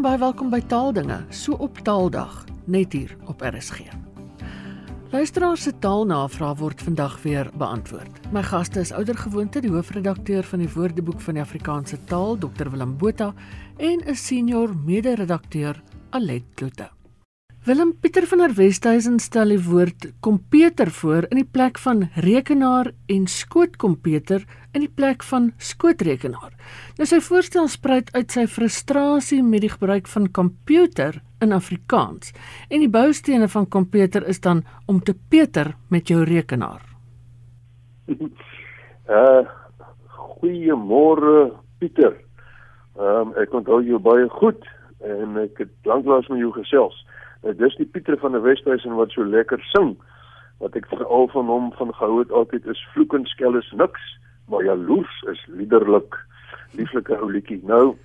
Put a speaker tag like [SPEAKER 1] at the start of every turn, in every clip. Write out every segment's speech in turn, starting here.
[SPEAKER 1] En baie welkom by Taaldinge, so op Taaldag, net hier op RSG. Luisteraars se taalnavraag word vandag weer beantwoord. My gaste is oudergewoonte die hoofredakteur van die Woordeboek van die Afrikaanse taal, Dr Willem Botha, en 'n senior mede-redakteur, Alet Kloete. Willem Pieter van der Westhuizen stel die woord komputer voor in die plek van rekenaar en skootkomputer in die plek van skootrekenaar. Nou sy voorstel spruit uit sy frustrasie met die gebruik van komputer in Afrikaans en die boustene van komputer is dan om te peter met jou rekenaar.
[SPEAKER 2] Uh goeiemôre Pieter. Ehm um, ek onthou jou baie goed en ek het lanklaas met jou gesels. Nou dis die Pieter van der Westhuizen wat so lekker sing. Wat ek veral van hom van gehou het altyd is vloek en skel is niks, maar jaloers is liderlik. Lieflike ou liedjie. Nou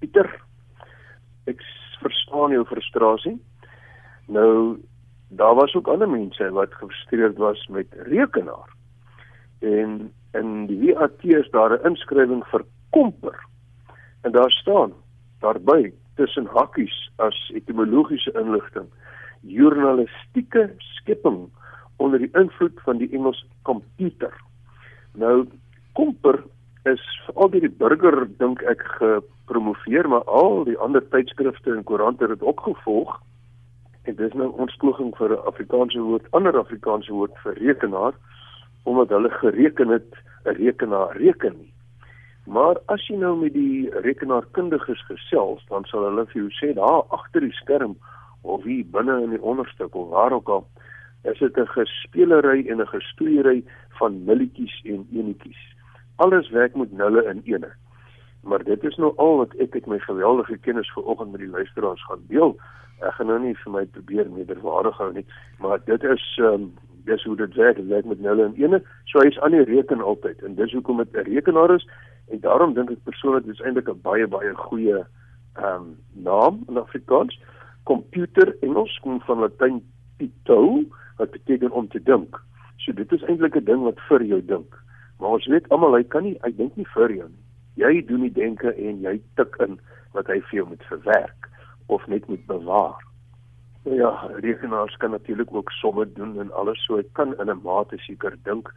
[SPEAKER 2] Pieter, ek verstaan jou frustrasie. Nou daar was ook ander mense wat gefrustreerd was met rekenaar. En in die WAT is daar 'n inskrywing vir komper. En daar staan daarby tussen hakkies as etimologiese inligting journalistieke skepping onder die invloed van die Engels komputer. Nou komper is al deur die burger dink ek gepromoveer maar al die ander tydskrifte en koerante het dit opgevolg en dis nou ons poging vir 'n Afrikaanse woord ander Afrikaanse woord vir rekenaar omdat hulle gereken het 'n rekenaar reken nie. Maar as jy nou met die rekenaarkundiges gesels, dan sal hulle vir jou sê daar agter die skerm of hier binne in die onderstuk of waar ook al, is dit 'n gespelery en 'n gestoeiery van nulletjies en enetjies. Alles werk met nulle en ene. Maar dit is nou al wat ek met my geweldige kennis vanoggend met die luisteraars gaan deel. Ek gaan nou nie vir my probeer nederwaardig hou nie, maar dit is um, dis hoe dit werk, dit werk met nulle en ene. So hy's aan die reken altyd en dis hoekom dit 'n rekenaar is En daarom dink ek persoonlik dis eintlik 'n baie baie goeie ehm um, naam in Afrikaans. Computer Engels kom van Latyn pito wat beteken om te dink. So dit is eintlik 'n ding wat vir jou dink. Maar ons weet almal hy kan nie hy dink nie vir jou nie. Jy doen die denke en jy tik in wat hy vir jou moet verwerk of net moet bewaar. Nou ja, rekenaars kan natuurlik ook somme doen en alles so. Hy kan in 'n mate seker dink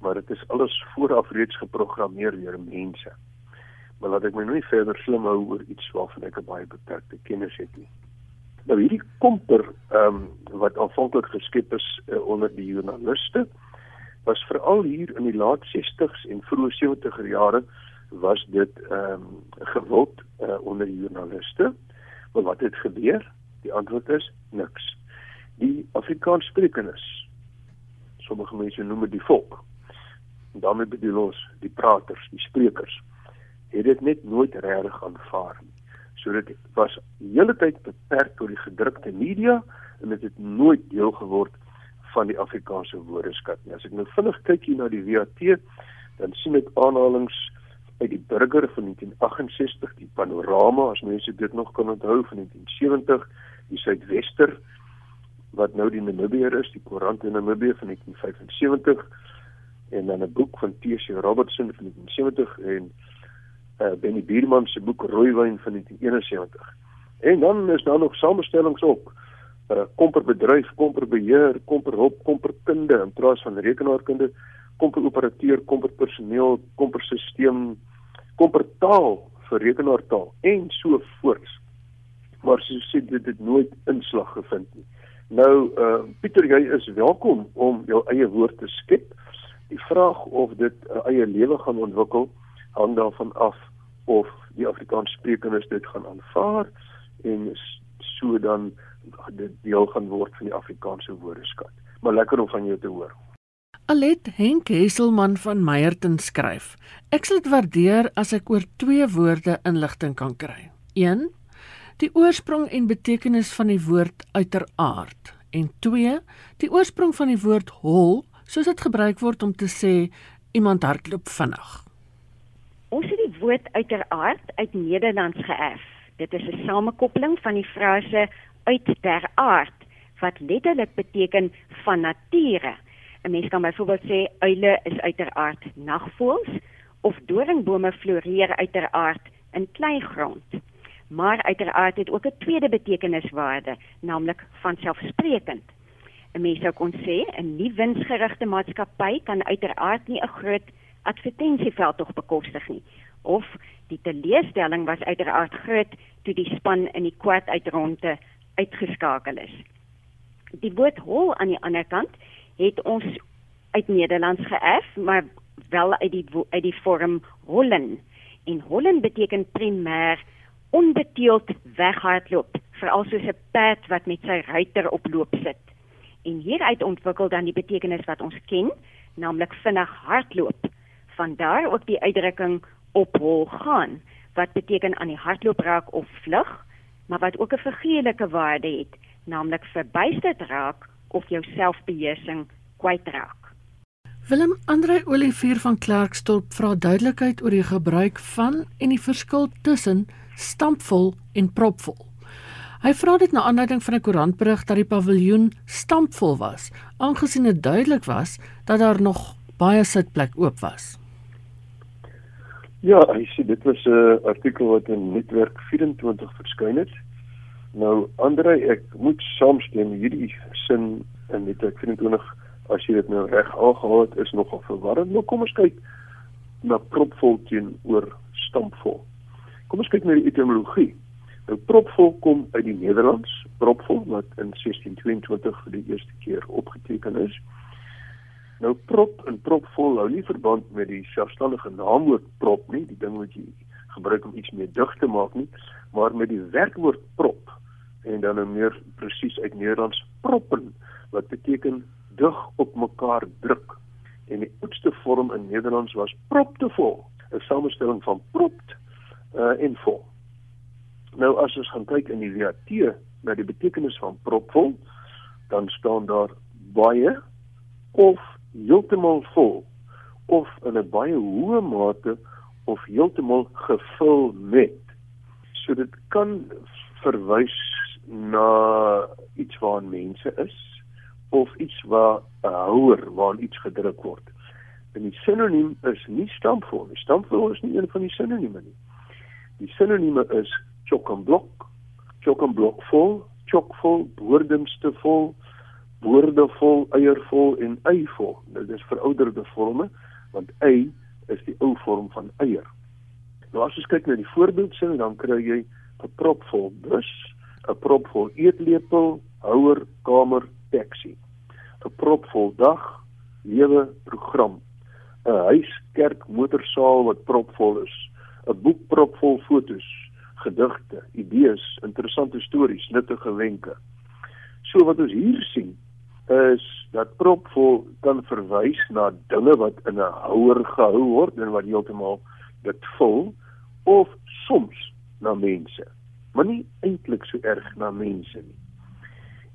[SPEAKER 2] maar dit is alles vooraf reeds geprogrammeer deur mense. Maar laat ek my nie verder slim hou oor iets waarvan ek 'n baie beperkte kennis het nie. Nou hierdie komper ehm um, wat aanvanklik geskep is uh, onder die joernaliste was veral hier in die laat 60s en vroeë 70er jare was dit ehm um, gewild uh, onder die joernaliste. Maar wat het gebeur? Die antwoord is niks. Die Afrikaanssprekendes sommige mense noem dit die volk en daarmee bedoel ons die praters, die sprekers, het dit net nooit reg aanvaar nie. So dit was die hele tyd beperk tot die gedrukte media en dit het nooit deel geword van die Afrikaanse woordeskat nie. As ek nou vinnig kyk hier na die WAT, dan sien ek aanhalinge uit die burger van 1968, die panorama as mense dit nog kan onthou van 1970, die Suidwester wat nou die Namibier is, die koerant in Namibië van 1975 en dan 'n boek van T.C. Robertson van 1970 en uh, Benny Bierman se boek Rooiwyn van 1971. En dan is daar nog samestellings ook. Uh, komperbedryf, komperbeheer, komperhulp, komperkunde in plaas van rekenaarkunde, komperoperateur, komperpersoneel, kompersisteem, kompertaal vir rekenaartaal en so voort. Maar soos sê dit het nooit inslag gevind nie. Nou uh Pieter, jy is welkom om jou eie woord te skep. Die vraag of dit 'n eie lewe gaan ontwikkel hang daarvan af of die Afrikaanssprekendes dit gaan aanvaar en so dan dit deel gaan word van die Afrikaanse woordeskat. Maar lekker om van jou te hoor.
[SPEAKER 1] Alet Henk Hesselman van Meyerton skryf: Ek sal dit waardeer as ek oor twee woorde inligting kan kry. 1. Die oorsprong en betekenis van die woord uiteraard en 2. Die oorsprong van die woord hol soos dit gebruik word om te sê iemand hardloop vinnig.
[SPEAKER 3] Ons het die woord uiteraard uit Nederlands geërf. Dit is 'n samekoppeling van die frase uit der aard wat letterlik beteken van nature. 'n Mens kan byvoorbeeld sê uile is uiteraard nagvoëls of doringbome floreer uiteraard in kleigrond. maar uiteraard het ook 'n tweede betekeniswaarde, naamlik van selfsprekend. 'n Mens sou kon sê 'n nie winsgerigte maatskappy kan uiteraard nie 'n groot advertensieveld tog bekostig nie. Of die teleurstelling was uiteraard groot toe die span in die kwart uitronde uitgeskakel is. Die woord hol aan die ander kant het ons uit Nederlands geërf, maar wel uit die uit die vorm hollen. En hollen beteken primêr onbeteeld weghardloop, veral soos 'n perd wat met sy ruiter op loop sit. En hieruit ontwikkel dan die betekenis wat ons ken, naamlik vinnig hardloop. Vandaar ook die uitdrukking op hol gaan wat beteken aan die hardloop raak of vlug, maar wat ook 'n figuurlike waarde het, naamlik verbuisterd raak of jou selfbeheersing kwytraak.
[SPEAKER 1] Willem Andre Olivier van Klerksdorp vra duidelikheid oor die gebruik van en die verskil tussen stampvol en propvol. Hy vra dit na aanleiding van 'n koerantberig dat die paviljoen stampvol was, aangesien dit duidelik was dat daar nog baie sitplek oop was.
[SPEAKER 2] Ja, hy sê dit was 'n artikel wat in Netwerk 24 verskyn het. Nou Andre, ek moet saamstem hierdie sin in Netwerk 24 as jy dit nou reg aangehaal het is nogal verwarrend maar kom ons kyk na propvol teenoor stampvol kom ons kyk na die etimologie nou propvol kom uit die Nederlands propvol wat in 1622 vir die eerste keer opgeteken is nou prop en propvol hou nie verband met die selfstandige naamwoord prop nie die ding wat jy gebruik om iets meer dig te maak nie maar met die werkwoord prop en dan nou meer presies uit Nederlands proppen wat beteken dig op mekaar druk. En die oudste vorm in Nederlands was proptevol, 'n samestelling van propt uh, en vol. Nou as ons gaan kyk in die WAT na die betekenis van propvol, dan staan daar baie of heeltemal vol of in 'n baie hoë mate of heeltemal gevul met. So dit kan verwys na iets waar mense is of iets waar 'n houer waar iets gedruk word. En die sinoniem is nie stampvol nie. Stampvol is nie een van die sinonieme nie. Die sinonieme is chock and block, chock and block vol, chockvol, boordemste vol, boordevol, eiervol en eivol. Dit is verouderde vorme want ei is die ou vorm van eier. Nou as jy kyk na die voorbeeldsin dan kry jy 'n propvol bus, 'n propvol eetlepel, houer, kamer, taxi. 'n propvol dag, lewe program. 'n huis, kerk, motorsaal wat propvol is. 'n boek propvol fotos, gedigte, idees, interessante stories, nuttige wenke. So wat ons hier sien is dat propvol kan verwys na dinge wat in 'n houer gehou word en wat heeltemal dit vul of soms na mense maar nie eintlik so erg na mense nie.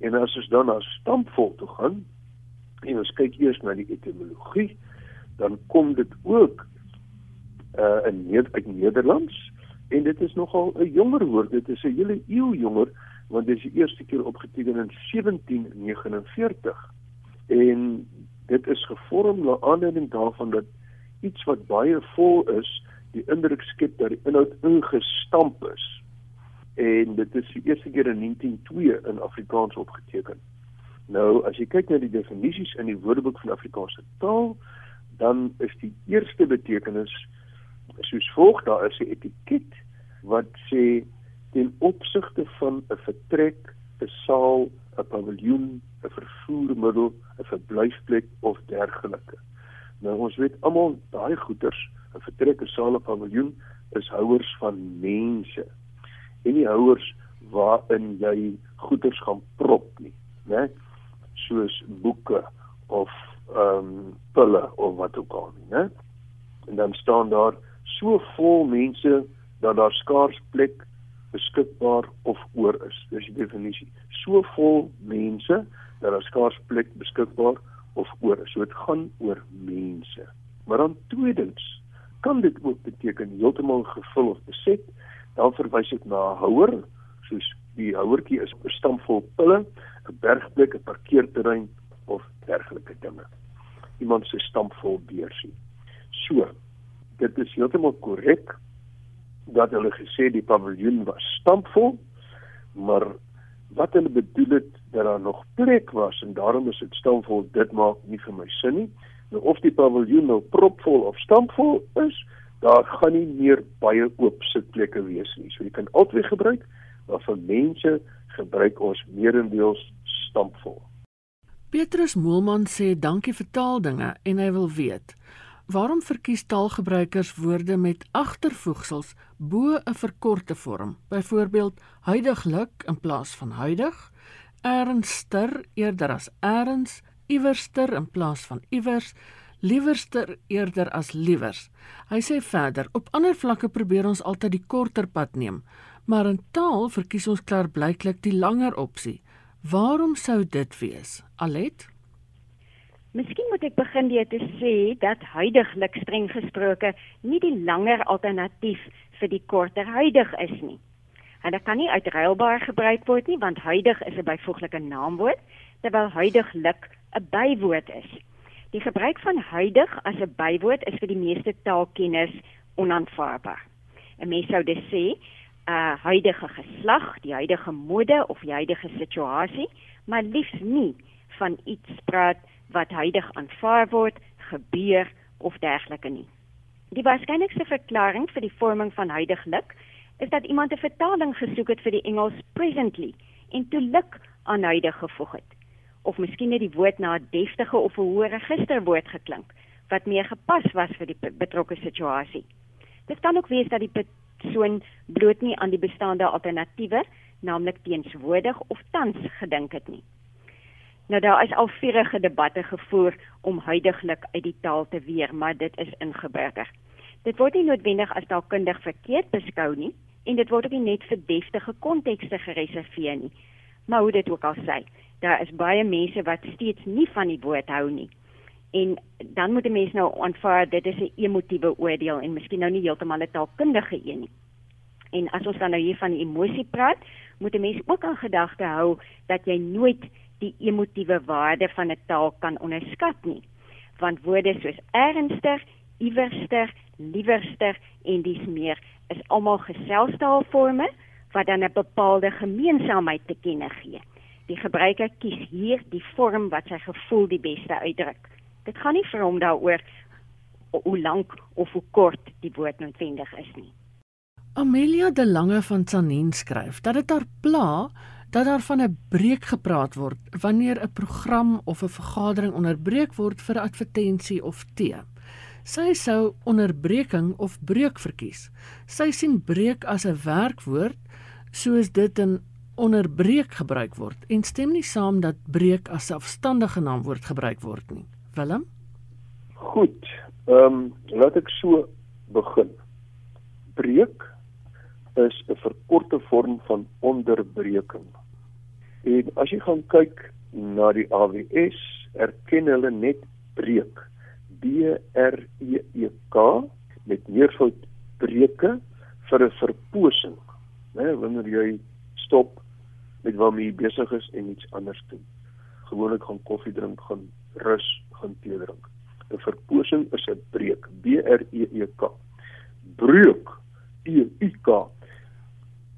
[SPEAKER 2] En as ons dan na stampvol toe gaan en ons kyk eers na die etimologie, dan kom dit ook uh in uit Nederlands en dit is nogal 'n jonger woord. Dit is 'n hele eeu jonger want dit is die eerste keer opgeteken in 1749. En dit is gevorm na aanleiding daarvan dat iets wat baie vol is, die indruk skep dat die inhoud ingestamp is en dit is die eerste keer in 1902 in Afrikaans opgeteken. Nou as jy kyk na die definisies in die Woordeboek van Afrikaanse taal, dan is die eerste betekenis soos volg: daar is 'n etiket wat sê ten opsigte van 'n vertrek, 'n saal, 'n paviljoen, 'n vervoermiddel, 'n verblyfplek of dergelike. Nou ons weet almal daai goeders, 'n vertrek, 'n saal, 'n paviljoen is houers van mense en nie houers waarin jy goederes gaan prop nie, né? Soos boeke of ehm um, pille of wat ook al nie, né? En dan staan daar so vol mense dat daar skaars plek beskikbaar of oor is. Dis die definisie. So vol mense dat daar skaars plek beskikbaar of oor is. So dit gaan oor mense. Maar dan tweedens kan dit ook beteken heeltemal gevul of beset dan verwys dit na 'n houer, soos die houertjie is 'n stampvol pille, 'n bergplek, 'n parkeerterrein of dergelike dinge. Iemand se stampvol beursie. So, dit is heeltemal korrek dat hulle gesê die paviljoen was stampvol, maar wat hulle bedoel het dat daar nog plek was en daarom is dit stampvol, dit maak nie vir my sin nie. Nou of die paviljoen nou propvol of stampvol is, daar gaan nie meer baie oop sitplekke wees nie. So jy kan altyd gebruik, maar vir mense gebruik ons meerendeels stampvol.
[SPEAKER 1] Petrus Moelman sê dankie vir taaldinge en hy wil weet Waarom verkies taalgebruikers woorde met agtervoegsels bo 'n verkorte vorm? Byvoorbeeld huidiglik in plaas van huidig, ernster eerder as erns, iewerster in plaas van iewers, liewerster eerder as liewers. Hy sê verder, op ander vlakke probeer ons altyd die korter pad neem, maar in taal verkies ons klaarblyklik die langer opsie. Waarom sou dit wees? Alet
[SPEAKER 3] Miskien moet ek begin deur te sê dat huidiglik streng gesproke nie die langer alternatief vir die korter huidig is nie. Dit kan nie uitruilbaar gebruik word nie want huidig is 'n byvoeglike naamwoord terwyl huidiglik 'n bywoord is. Die gebruik van huidig as 'n bywoord is vir die meeste taalkenners onaanvaarbaar. 'n Mens sou dus sê 'n uh, huidige geslag, die huidige mode of die huidige situasie, maar liefs nie van iets praat wat huidig aanvaar word, gebeur of dergelike nie. Die waarskynlikste verklaring vir die vorming van huidiglik is dat iemand 'n vertaling gesoek het vir die Engels presently en toe lik aan huidig gevoeg het. Of miskien het die woord na 'n deftige of 'n hoë registerwoord geklink wat meer gepas was vir die betrokke situasie. Dit kan ook wees dat die persoon bloot nie aan die bestaande alternatiewe, naamlik teenswoordig of tans gedink het nie. Nou daar is al vurige debatte gevoer om huidigelik uit die taal te weer, maar dit is ingeburger. Dit word nie noodwendig as taalkundig verkeerd beskou nie en dit word ook nie net vir deftige kontekste gereserveer nie. Maar hoe dit ook al sê, daar is baie mense wat steeds nie van die woord hou nie. En dan moet 'n mens nou aanvaar dit is 'n emotiewe oordeel en miskien nou nie heeltemal 'n taalkundige een nie. En as ons dan nou hier van emosie praat, moet 'n mens ook aan gedagte hou dat jy nooit die emotiewe waarde van 'n taal kan onderskat nie. Want woorde soos ernstig, iewerster, liewerster en dis meer is almal geselstaalforme wat dan 'n bepaalde gemeenskapheid te kenne gee. Die gebruiker kies hier die vorm wat sy gevoel die beste uitdruk. Dit gaan nie vir hom daaroor hoe lank of hoe kort die woord noodwendig is nie.
[SPEAKER 1] Amelia de Lange van Tsanin skryf dat dit haar pla dat daar van 'n breek gepraat word wanneer 'n program of 'n vergadering onderbreek word vir 'n advertensie of tee. Sy sou onderbreking of breuk verkies. Sy sien breek as 'n werkwoord soos dit in onderbreek gebruik word en stem nie saam dat breek as selfstandige naamwoord gebruik word nie. Willem?
[SPEAKER 2] Goed. Ehm um, laat ek so begin. Breek is 'n verkorte vorm van onderbreking. En as jy gaan kyk na die AWS, erken hulle net breek. B R E E K met meervoud breuke vir 'n verposing. Né, wanneer jy stop met waarmee jy besig is en iets anders doen. Gewoonlik gaan koffie drink, gaan rus, gaan tee drink. 'n Verposing is 'n breek. B R E E K. Breuk. E U K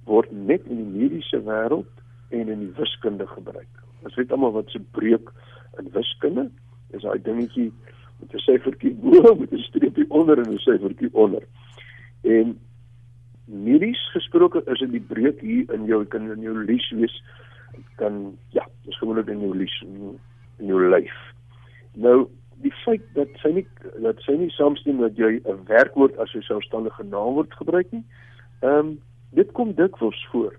[SPEAKER 2] word net in die mediese wêreld en in die wiskunde gebruik. Ons weet almal wat se breek in wiskunde is daai dingetjie met 'n syfertjie bo met 'n streepie onder en 'n syfertjie onder. En medies gesproke is dit die breek hier in jou kan in jou lies wees kan ja, dis gewoonlik in jou lies in, jou lyf. Nou die feit dat sy nie dat sy nie saamstem dat jy 'n werkwoord as 'n selfstandige naamwoord gebruik nie. Ehm um, dit kom dikwels voor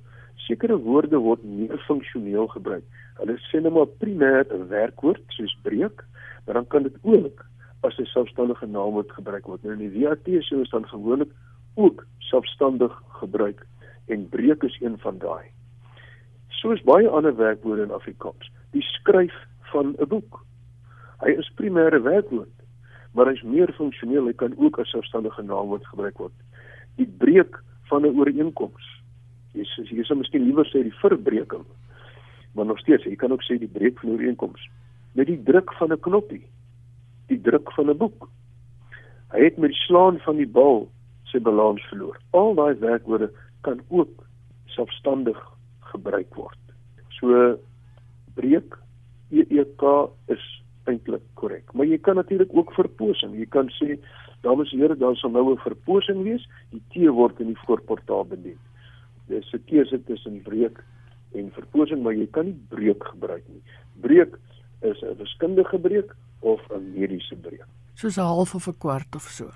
[SPEAKER 2] sekere woorde word meer funksioneel gebruik. Hulle sê net maar primêr 'n werkwoord soos breek, maar dan kan dit ook as 'n selfstandige naamwoord gebruik word. Nou in die WAT sou ons dan gewoonlik ook selfstandig gebruik en breek is een van daai. Soos baie ander werkwoorde in Afrikaans, die skryf van 'n boek. Hy is primêre werkwoord, maar hy's meer funksioneel, hy kan ook as selfstandige naamwoord gebruik word. Die breek van 'n ooreenkoms jy sê jy sou miskien liewer sê die verbreeking maar nog steeds jy kan ook sê die breek van ooreenkoms met die druk van 'n knoppie die druk van 'n boek hy het met die slaan van die bal sy balans verloor. Al daai werkwoorde kan ook selfstandig gebruik word. So breek EEK is eintlik korrek. Maar jy kan natuurlik ook verposing. Jy kan sê dames en here, daar sal nou 'n verposing wees. Die T word in die voorportaal bedien. Dis 'n keuse tussen breek en verposing, maar jy kan nie breek gebruik nie. Breek is 'n wiskundige breek of 'n mediese breek.
[SPEAKER 1] Soos 'n half of 'n kwart of so.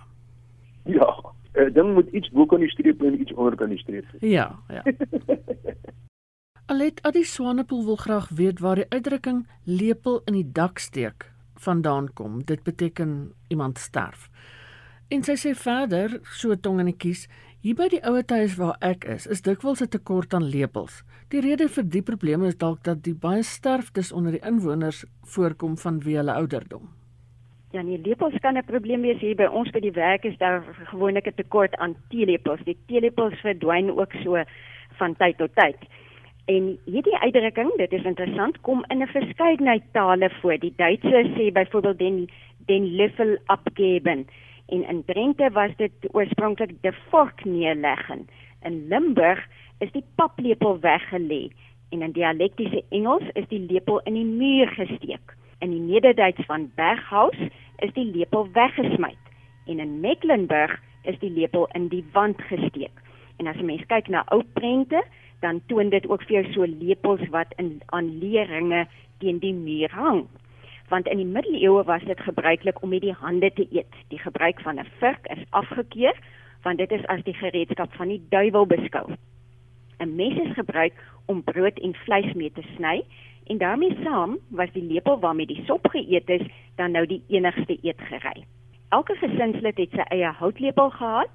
[SPEAKER 2] Ja, 'n ding moet iets bo kan die streep en iets onder kan die streep.
[SPEAKER 1] Ja, ja. Alet Adi Swanepoel wil graag weet waar die uitdrukking lepel in die dak steek vandaan kom. Dit beteken iemand sterf. En sy sê verder, so tong in die kies, hier by die ouer huis waar ek is, is dikwels 'n tekort aan lepels. Die rede vir die probleme is dalk dat die baie sterftes onder die inwoners voorkom vanweë hulle ouderdom.
[SPEAKER 3] Ja, nee, lepels kan 'n probleem wees hier by ons by die werk is daar gewoonlik 'n tekort aan teelepels. Die teelepels verdwyn ook so van tyd tot tyd. En hierdie uitdrukking, dit is interessant, kom in 'n verskeidenheid tale voor. Die Duitsers sê byvoorbeeld den den Löffel abgeben. En in Drenthe was dit oorspronklik de vork neerleggen. In Limburg is die paplepel weggelê en in dialektiese Engels is die lepel in die muur gesteek. In die Nederduits van Berghaus is die lepel weggesmy en in Mecklenburg is die lepel in die wand gesteek. En as 'n mens kyk na ou prente, dan toon dit ook vir jou so lepels wat in aan leerringe teen die muur hang. Want in die middeleeue was dit gebruiklik om met die hande te eet. Die gebruik van 'n vurk is afgekeur want dit is as die gereedskap van die duiwel beskou. 'n Mes is gebruik om brood en vleis mee te sny en daarmee saam was die lepel waarmee die sop geëet is dan nou die enigste eetgerei. Elke gesinslid het sy eie houtlepel gehad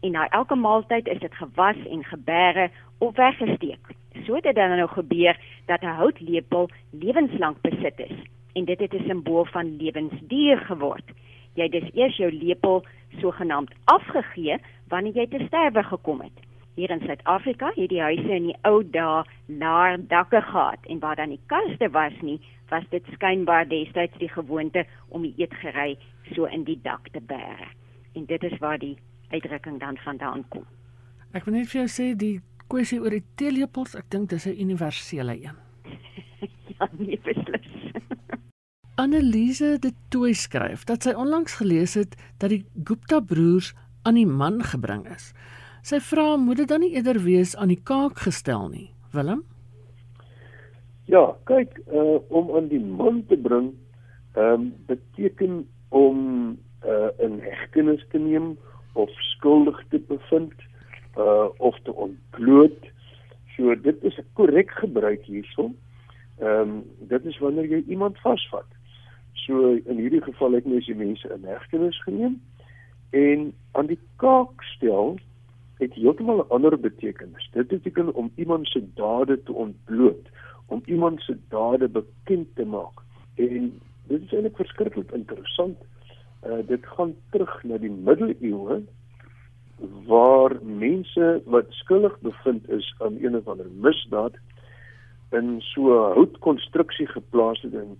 [SPEAKER 3] en na elke maaltyd is dit gewas en gebeere of weggesteek. So het dit dan nou gebeur dat 'n houtlepel lewenslank besit is en dit het 'n simbool van lewensduur geword. Jy het dus eers jou lepel sogenaamd afgegee wanneer jy te sterwe gekom het. Hier in Suid-Afrika het die huise in die ou dae laer dakke gehad en waar dan nie kaste was nie, was dit skynbaar destyds die gewoonte om die eetgerei so in die dak te bære. En dit is waar die uitdrukking dan vandaan kom.
[SPEAKER 1] Ek wil net vir jou sê die kwessie oor die teelepels, ek dink dis 'n universele een.
[SPEAKER 3] ja, nee, beslis.
[SPEAKER 1] Annelise de Tooi skryf dat sy onlangs gelees het dat die Gupta broers aan die man gebring is. Sy vra moet dit dan nie eerder wees aan die kaak gestel nie, Willem?
[SPEAKER 2] Ja, kyk, uh om aan die man te bring, ehm um, beteken om uh in hegtenis te neem of skuldig te bevind uh of te ontbloot. So dit is 'n korrek gebruik hierson. Ehm um, dit is wanneer jy iemand vasvat. So in hierdie geval het mens die mense in hegtenis geneem en aan die kaak stel het heeltemal 'n ander betekenis. Dit beteken om iemand se dade te ontbloot, om iemand se dade bekend te maak. En dit is eintlik verskriklik interessant. Uh dit gaan terug na die middeleeue waar mense wat skuldig bevind is aan een of ander misdaad in so 'n houtkonstruksie geplaas het en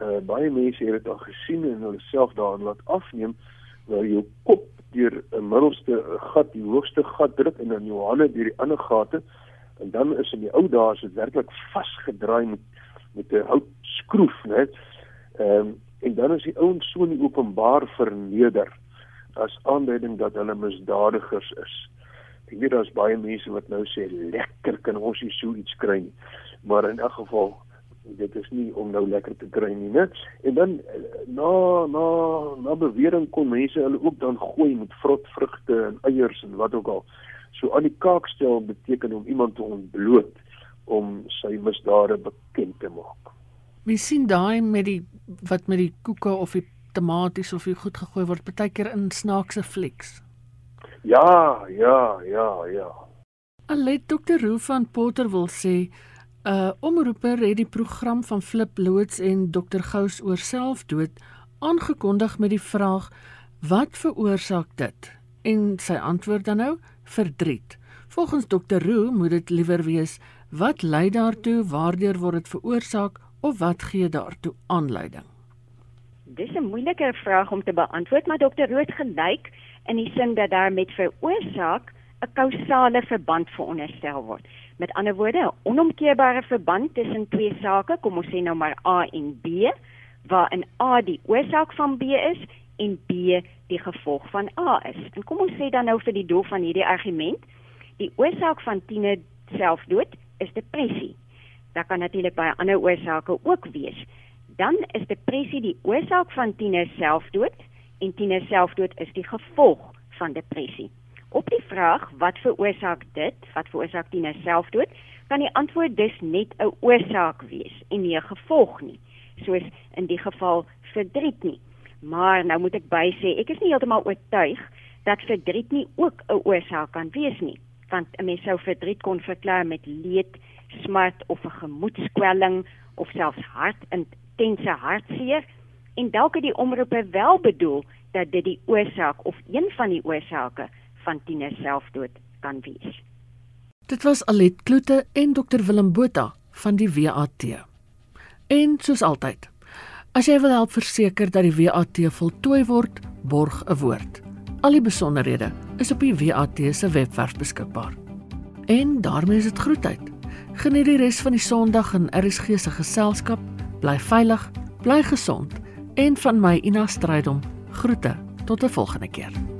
[SPEAKER 2] uh, baie mense het dit al gesien en hulle self daarin laat afneem waar jou kop deur 'n middelste gat, die hoogste gat druk en dan jou hande deur die ander gate en dan is in die ou dae se werklik vasgedraai met met 'n houtskroef, né? Ehm um, en dan is die ouens so in openbaar verneder as aanduiding dat hulle misdadigers is. Ek weet daar's baie mense wat nou sê lekker kan ons nie so iets kry nie. Maar in elk geval dit is nie om nou lekker te kry nie, né? En dan na na na bewering kon mense hulle ook dan gooi met vrotvrugte en eiers en wat ook al. So aan die kaak stel beteken om iemand te ontbloot om sy misdade bekend te maak.
[SPEAKER 1] Wie sien daai met die wat met die koeke of die tomaties of goed gegooi word, baie keer in snaakse flieks.
[SPEAKER 2] Ja, ja, ja, ja.
[SPEAKER 1] Alet Dr. Roo van Potter wil sê uh, omroeper het die program van Flip Loots en Dr. Gous oor selfdood aangekondig met die vraag wat veroorsaak dit? En sy antwoord dan nou verdriet. Volgens Dr. Roo moet dit liewer wees wat lei daartoe, waardeur word dit veroorsaak of wat gee daartoe aanleiding?
[SPEAKER 3] Dis 'n moeilike vraag om te beantwoord, maar dokter Rood gelyk in die sin dat daar met veroorsaak 'n kausale verband veronderstel word. Met ander woorde, 'n onomkeerbare verband tussen twee sake, kom ons sê nou maar A en B, waarin A die oorsaak van B is en B die gevolg van A is. En kom ons sê dan nou vir die doel van hierdie argument, die oorsaak van Tine selfdood is depressie. Daar kan natuurlik baie ander oorsake ook wees. Dan is depressie die oorsaak van Tine selfdood en Tine selfdood is die gevolg van depressie. Op die vraag wat veroorsaak dit, wat veroorsaak Tine selfdood, kan die antwoord dus net 'n oorsaak wees en nie 'n gevolg nie, soos in die geval verdriet nie. Maar nou moet ek by sê, ek is nie heeltemal oortuig dat verdriet nie ook 'n oorsaak kan wees nie, want 'n mens sou verdriet kon verklaar met leed, smart of 'n gemoedskwelling of selfs hartintense hartseer en dalk het die omroepe wel bedoel dat dit die oorsaak of een van die oorsake van tiener selfdood kan wees.
[SPEAKER 1] Dit was Alet Kloete en Dr Willem Botha van die WAT. En soos altyd, as jy wil help verseker dat die WAT voltooi word, borg 'n woord. Al die besonderhede is op die WAT se webwerf beskikbaar. En daarmee is dit groetheid. Geniet die res van die Sondag in RSG se geselskap. Bly veilig, bly gesond en van my Ina Strydom groete tot 'n volgende keer.